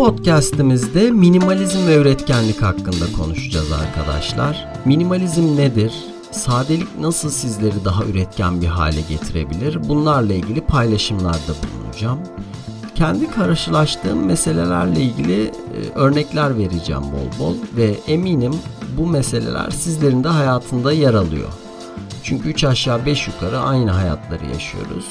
Podcast'imizde minimalizm ve üretkenlik hakkında konuşacağız arkadaşlar. Minimalizm nedir? Sadelik nasıl sizleri daha üretken bir hale getirebilir? Bunlarla ilgili paylaşımlarda bulunacağım. Kendi karşılaştığım meselelerle ilgili e, örnekler vereceğim bol bol ve eminim bu meseleler sizlerin de hayatında yer alıyor. Çünkü 3 aşağı 5 yukarı aynı hayatları yaşıyoruz.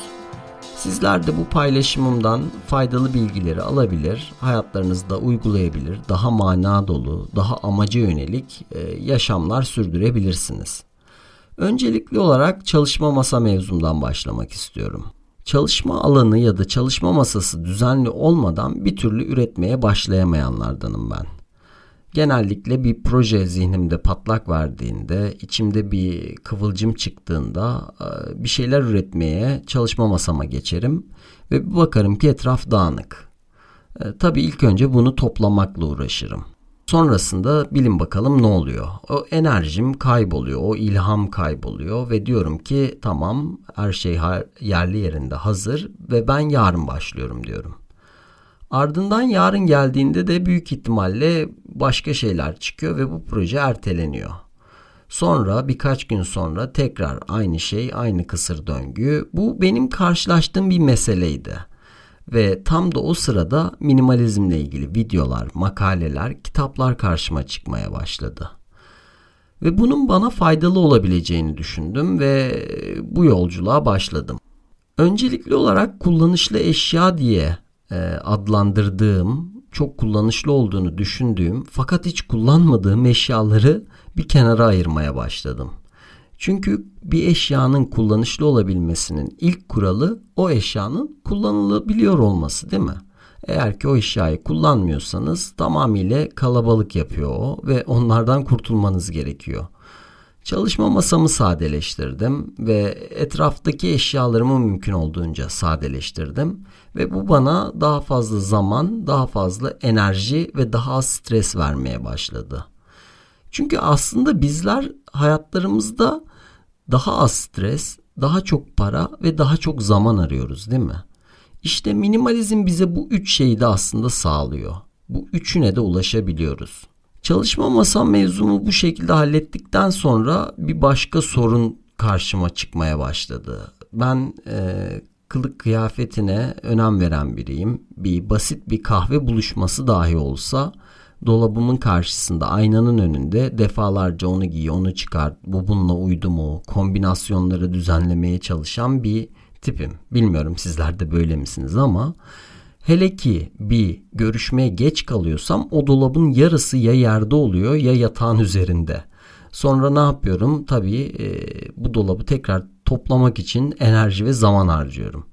Sizler de bu paylaşımımdan faydalı bilgileri alabilir, hayatlarınızda uygulayabilir, daha mana dolu, daha amaca yönelik e, yaşamlar sürdürebilirsiniz. Öncelikli olarak çalışma masa mevzumdan başlamak istiyorum. Çalışma alanı ya da çalışma masası düzenli olmadan bir türlü üretmeye başlayamayanlardanım ben. Genellikle bir proje zihnimde patlak verdiğinde, içimde bir kıvılcım çıktığında e, bir şeyler üretmeye çalışma masama geçerim ve bir bakarım ki etraf dağınık. E, tabii ilk önce bunu toplamakla uğraşırım. Sonrasında bilin bakalım ne oluyor. O enerjim kayboluyor, o ilham kayboluyor ve diyorum ki tamam her şey yerli yerinde hazır ve ben yarın başlıyorum diyorum. Ardından yarın geldiğinde de büyük ihtimalle başka şeyler çıkıyor ve bu proje erteleniyor. Sonra birkaç gün sonra tekrar aynı şey, aynı kısır döngü. Bu benim karşılaştığım bir meseleydi. Ve tam da o sırada minimalizmle ilgili videolar, makaleler, kitaplar karşıma çıkmaya başladı. Ve bunun bana faydalı olabileceğini düşündüm ve bu yolculuğa başladım. Öncelikli olarak kullanışlı eşya diye adlandırdığım, çok kullanışlı olduğunu düşündüğüm fakat hiç kullanmadığım eşyaları bir kenara ayırmaya başladım. Çünkü bir eşyanın kullanışlı olabilmesinin ilk kuralı o eşyanın kullanılabiliyor olması değil mi? Eğer ki o eşyayı kullanmıyorsanız tamamıyla kalabalık yapıyor o ve onlardan kurtulmanız gerekiyor. Çalışma masamı sadeleştirdim ve etraftaki eşyalarımı mümkün olduğunca sadeleştirdim ve bu bana daha fazla zaman, daha fazla enerji ve daha az stres vermeye başladı. Çünkü aslında bizler hayatlarımızda daha az stres, daha çok para ve daha çok zaman arıyoruz değil mi? İşte minimalizm bize bu üç şeyi de aslında sağlıyor. Bu üçüne de ulaşabiliyoruz. Çalışma masam mevzumu bu şekilde hallettikten sonra bir başka sorun karşıma çıkmaya başladı. Ben e, kılık kıyafetine önem veren biriyim. Bir basit bir kahve buluşması dahi olsa dolabımın karşısında aynanın önünde defalarca onu giy onu çıkar bu bununla uydu mu kombinasyonları düzenlemeye çalışan bir tipim. Bilmiyorum sizler de böyle misiniz ama hele ki bir görüşmeye geç kalıyorsam o dolabın yarısı ya yerde oluyor ya yatağın üzerinde. Sonra ne yapıyorum? Tabii e, bu dolabı tekrar toplamak için enerji ve zaman harcıyorum.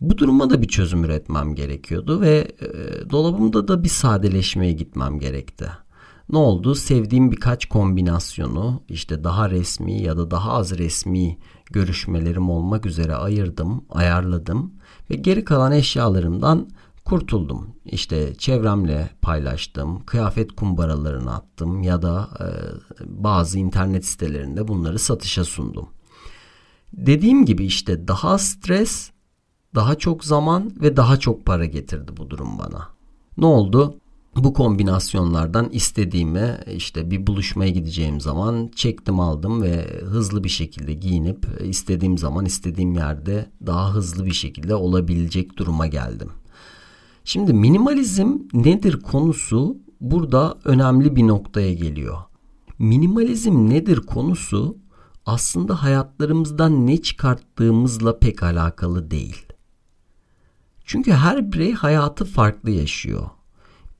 Bu duruma da bir çözüm üretmem gerekiyordu ve e, dolabımda da bir sadeleşmeye gitmem gerekti. Ne oldu? Sevdiğim birkaç kombinasyonu işte daha resmi ya da daha az resmi görüşmelerim olmak üzere ayırdım, ayarladım ve geri kalan eşyalarımdan kurtuldum. İşte çevremle paylaştım, kıyafet kumbaralarına attım ya da e, bazı internet sitelerinde bunları satışa sundum. Dediğim gibi işte daha stres, daha çok zaman ve daha çok para getirdi bu durum bana. Ne oldu? Bu kombinasyonlardan istediğimi işte bir buluşmaya gideceğim zaman çektim aldım ve hızlı bir şekilde giyinip istediğim zaman istediğim yerde daha hızlı bir şekilde olabilecek duruma geldim. Şimdi minimalizm nedir konusu burada önemli bir noktaya geliyor. Minimalizm nedir konusu aslında hayatlarımızdan ne çıkarttığımızla pek alakalı değil. Çünkü her birey hayatı farklı yaşıyor.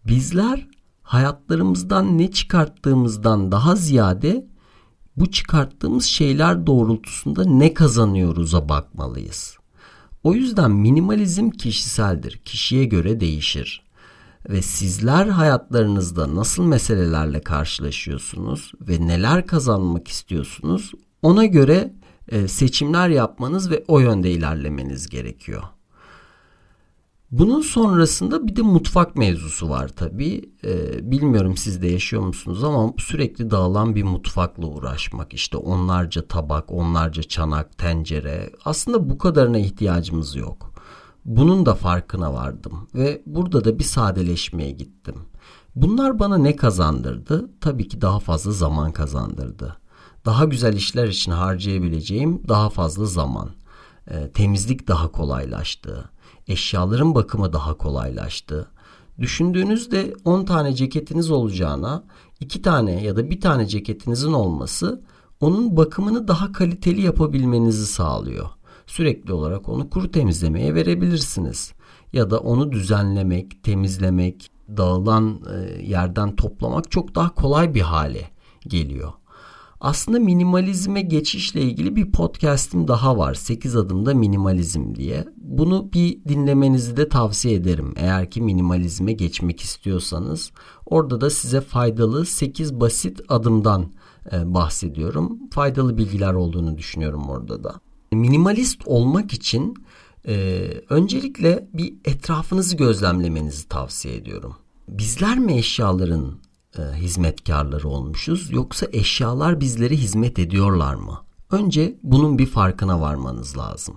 Bizler hayatlarımızdan ne çıkarttığımızdan daha ziyade bu çıkarttığımız şeyler doğrultusunda ne kazanıyoruz'a bakmalıyız. O yüzden minimalizm kişiseldir. Kişiye göre değişir. Ve sizler hayatlarınızda nasıl meselelerle karşılaşıyorsunuz ve neler kazanmak istiyorsunuz ona göre e, seçimler yapmanız ve o yönde ilerlemeniz gerekiyor. Bunun sonrasında bir de mutfak mevzusu var tabii. Ee, bilmiyorum siz de yaşıyor musunuz ama sürekli dağılan bir mutfakla uğraşmak. İşte onlarca tabak, onlarca çanak, tencere. Aslında bu kadarına ihtiyacımız yok. Bunun da farkına vardım ve burada da bir sadeleşmeye gittim. Bunlar bana ne kazandırdı? Tabii ki daha fazla zaman kazandırdı. Daha güzel işler için harcayabileceğim daha fazla zaman. Ee, temizlik daha kolaylaştı eşyaların bakımı daha kolaylaştı. Düşündüğünüzde 10 tane ceketiniz olacağına 2 tane ya da 1 tane ceketinizin olması onun bakımını daha kaliteli yapabilmenizi sağlıyor. Sürekli olarak onu kuru temizlemeye verebilirsiniz. Ya da onu düzenlemek, temizlemek, dağılan e, yerden toplamak çok daha kolay bir hale geliyor. Aslında minimalizme geçişle ilgili bir podcast'im daha var. 8 adımda minimalizm diye. Bunu bir dinlemenizi de tavsiye ederim. Eğer ki minimalizme geçmek istiyorsanız. Orada da size faydalı 8 basit adımdan e, bahsediyorum. Faydalı bilgiler olduğunu düşünüyorum orada da. Minimalist olmak için e, öncelikle bir etrafınızı gözlemlemenizi tavsiye ediyorum. Bizler mi eşyaların e, hizmetkarları olmuşuz yoksa eşyalar bizlere hizmet ediyorlar mı? Önce bunun bir farkına varmanız lazım.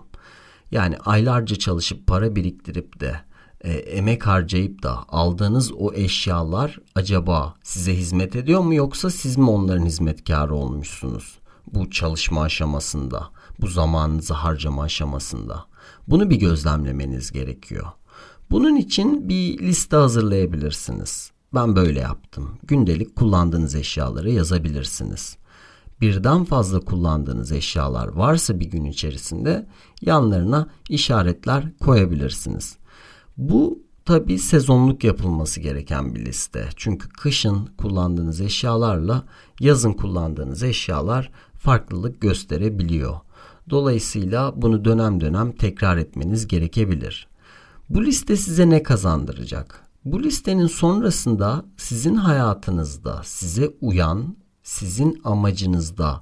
Yani aylarca çalışıp para biriktirip de e, emek harcayıp da aldığınız o eşyalar acaba size hizmet ediyor mu yoksa siz mi onların hizmetkarı olmuşsunuz? Bu çalışma aşamasında, bu zamanınızı harcama aşamasında. Bunu bir gözlemlemeniz gerekiyor. Bunun için bir liste hazırlayabilirsiniz. Ben böyle yaptım. Gündelik kullandığınız eşyaları yazabilirsiniz. Birden fazla kullandığınız eşyalar varsa bir gün içerisinde yanlarına işaretler koyabilirsiniz. Bu tabi sezonluk yapılması gereken bir liste. Çünkü kışın kullandığınız eşyalarla yazın kullandığınız eşyalar farklılık gösterebiliyor. Dolayısıyla bunu dönem dönem tekrar etmeniz gerekebilir. Bu liste size ne kazandıracak? Bu listenin sonrasında sizin hayatınızda size uyan, sizin amacınızda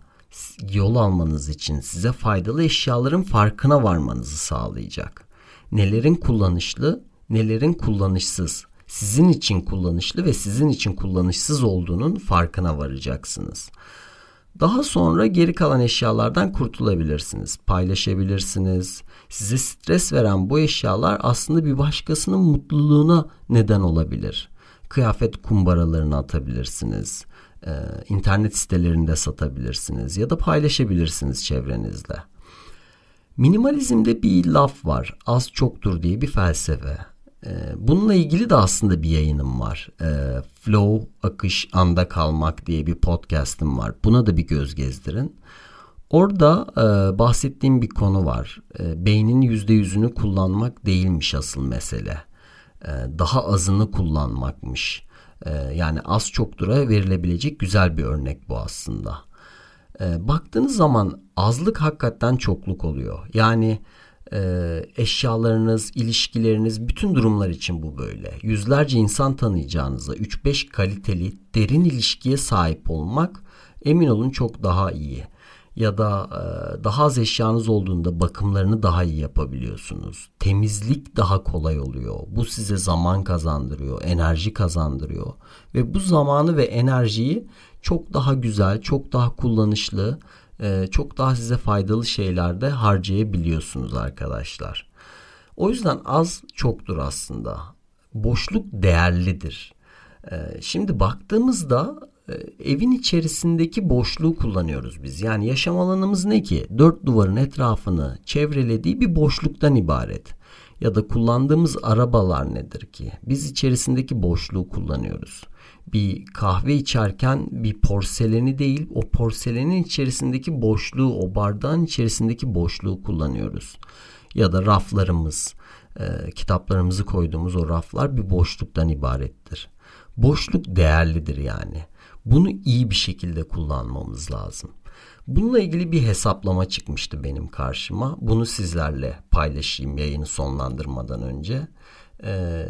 yol almanız için size faydalı eşyaların farkına varmanızı sağlayacak. Nelerin kullanışlı, nelerin kullanışsız, sizin için kullanışlı ve sizin için kullanışsız olduğunun farkına varacaksınız. Daha sonra geri kalan eşyalardan kurtulabilirsiniz, paylaşabilirsiniz. Size stres veren bu eşyalar aslında bir başkasının mutluluğuna neden olabilir. Kıyafet kumbaralarını atabilirsiniz. Ee, internet sitelerinde satabilirsiniz ya da paylaşabilirsiniz çevrenizde. Minimalizmde bir laf var. Az çoktur diye bir felsefe. Ee, bununla ilgili de aslında bir yayınım var. Ee, Flow, akış, anda kalmak diye bir podcast'im var. Buna da bir göz gezdirin. Orada e, bahsettiğim bir konu var. E, beynin yüzde yüzünü kullanmak değilmiş asıl mesele. E, daha azını kullanmakmış. E, yani az çoktura verilebilecek güzel bir örnek bu aslında. E, baktığınız zaman azlık hakikaten çokluk oluyor. Yani e, eşyalarınız, ilişkileriniz, bütün durumlar için bu böyle. Yüzlerce insan tanıyacağınıza 3-5 kaliteli, derin ilişkiye sahip olmak emin olun çok daha iyi. Ya da e, daha az eşyanız olduğunda bakımlarını daha iyi yapabiliyorsunuz. Temizlik daha kolay oluyor. Bu size zaman kazandırıyor, enerji kazandırıyor. Ve bu zamanı ve enerjiyi çok daha güzel, çok daha kullanışlı, e, çok daha size faydalı şeylerde harcayabiliyorsunuz arkadaşlar. O yüzden az çoktur aslında. Boşluk değerlidir. E, şimdi baktığımızda evin içerisindeki boşluğu kullanıyoruz biz. Yani yaşam alanımız ne ki? Dört duvarın etrafını çevrelediği bir boşluktan ibaret. Ya da kullandığımız arabalar nedir ki? Biz içerisindeki boşluğu kullanıyoruz bir kahve içerken bir porseleni değil o porselenin içerisindeki boşluğu o bardağın içerisindeki boşluğu kullanıyoruz. Ya da raflarımız e, kitaplarımızı koyduğumuz o raflar bir boşluktan ibarettir. Boşluk değerlidir yani. Bunu iyi bir şekilde kullanmamız lazım. Bununla ilgili bir hesaplama çıkmıştı benim karşıma. Bunu sizlerle paylaşayım yayını sonlandırmadan önce. Ee,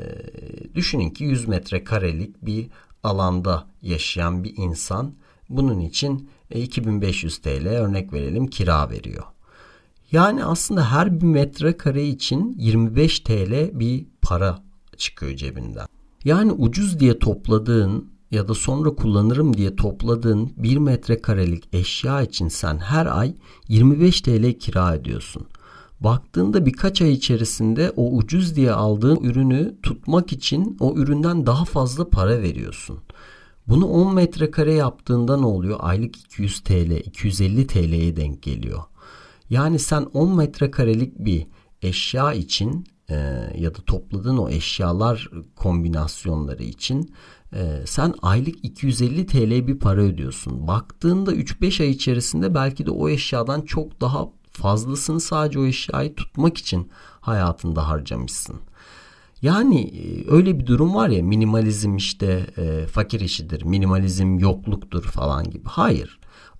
düşünün ki 100 metrekarelik bir alanda yaşayan bir insan bunun için 2500 TL örnek verelim kira veriyor. Yani aslında her bir metrekare için 25 TL bir para çıkıyor cebinden. Yani ucuz diye topladığın ya da sonra kullanırım diye topladığın 1 metrekarelik eşya için sen her ay 25 TL kira ediyorsun. Baktığında birkaç ay içerisinde o ucuz diye aldığın ürünü tutmak için o üründen daha fazla para veriyorsun. Bunu 10 metrekare yaptığında ne oluyor? Aylık 200 TL, 250 TL'ye denk geliyor. Yani sen 10 metrekarelik bir eşya için e, ya da topladığın o eşyalar kombinasyonları için e, sen aylık 250 TL bir para ödüyorsun. Baktığında 3-5 ay içerisinde belki de o eşyadan çok daha fazlasını sadece o eşyayı tutmak için hayatında harcamışsın. Yani e, öyle bir durum var ya minimalizm işte e, fakir işidir, minimalizm yokluktur falan gibi. Hayır.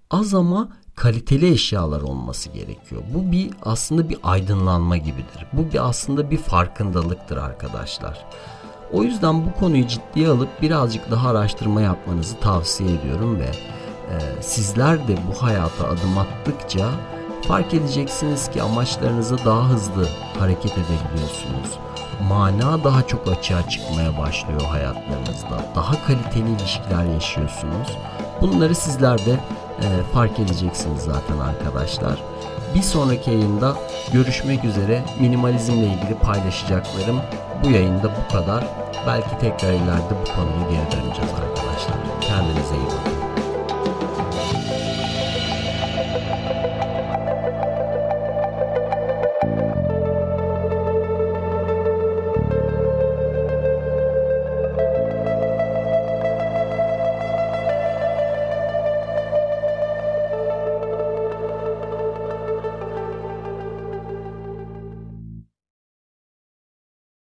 Az ama kaliteli eşyalar olması gerekiyor. Bu bir aslında bir aydınlanma gibidir. Bu bir aslında bir farkındalıktır arkadaşlar. O yüzden bu konuyu ciddiye alıp birazcık daha araştırma yapmanızı tavsiye ediyorum ve e, sizler de bu hayata adım attıkça fark edeceksiniz ki amaçlarınıza daha hızlı hareket edebiliyorsunuz. Mana daha çok açığa çıkmaya başlıyor hayatlarınızda. Daha kaliteli ilişkiler yaşıyorsunuz. Bunları sizler de e, fark edeceksiniz zaten arkadaşlar. Bir sonraki yayında görüşmek üzere. Minimalizmle ilgili paylaşacaklarım bu yayında bu kadar. Belki tekrar ileride bu konuya geri döneceğiz arkadaşlar. Kendinize iyi bakın.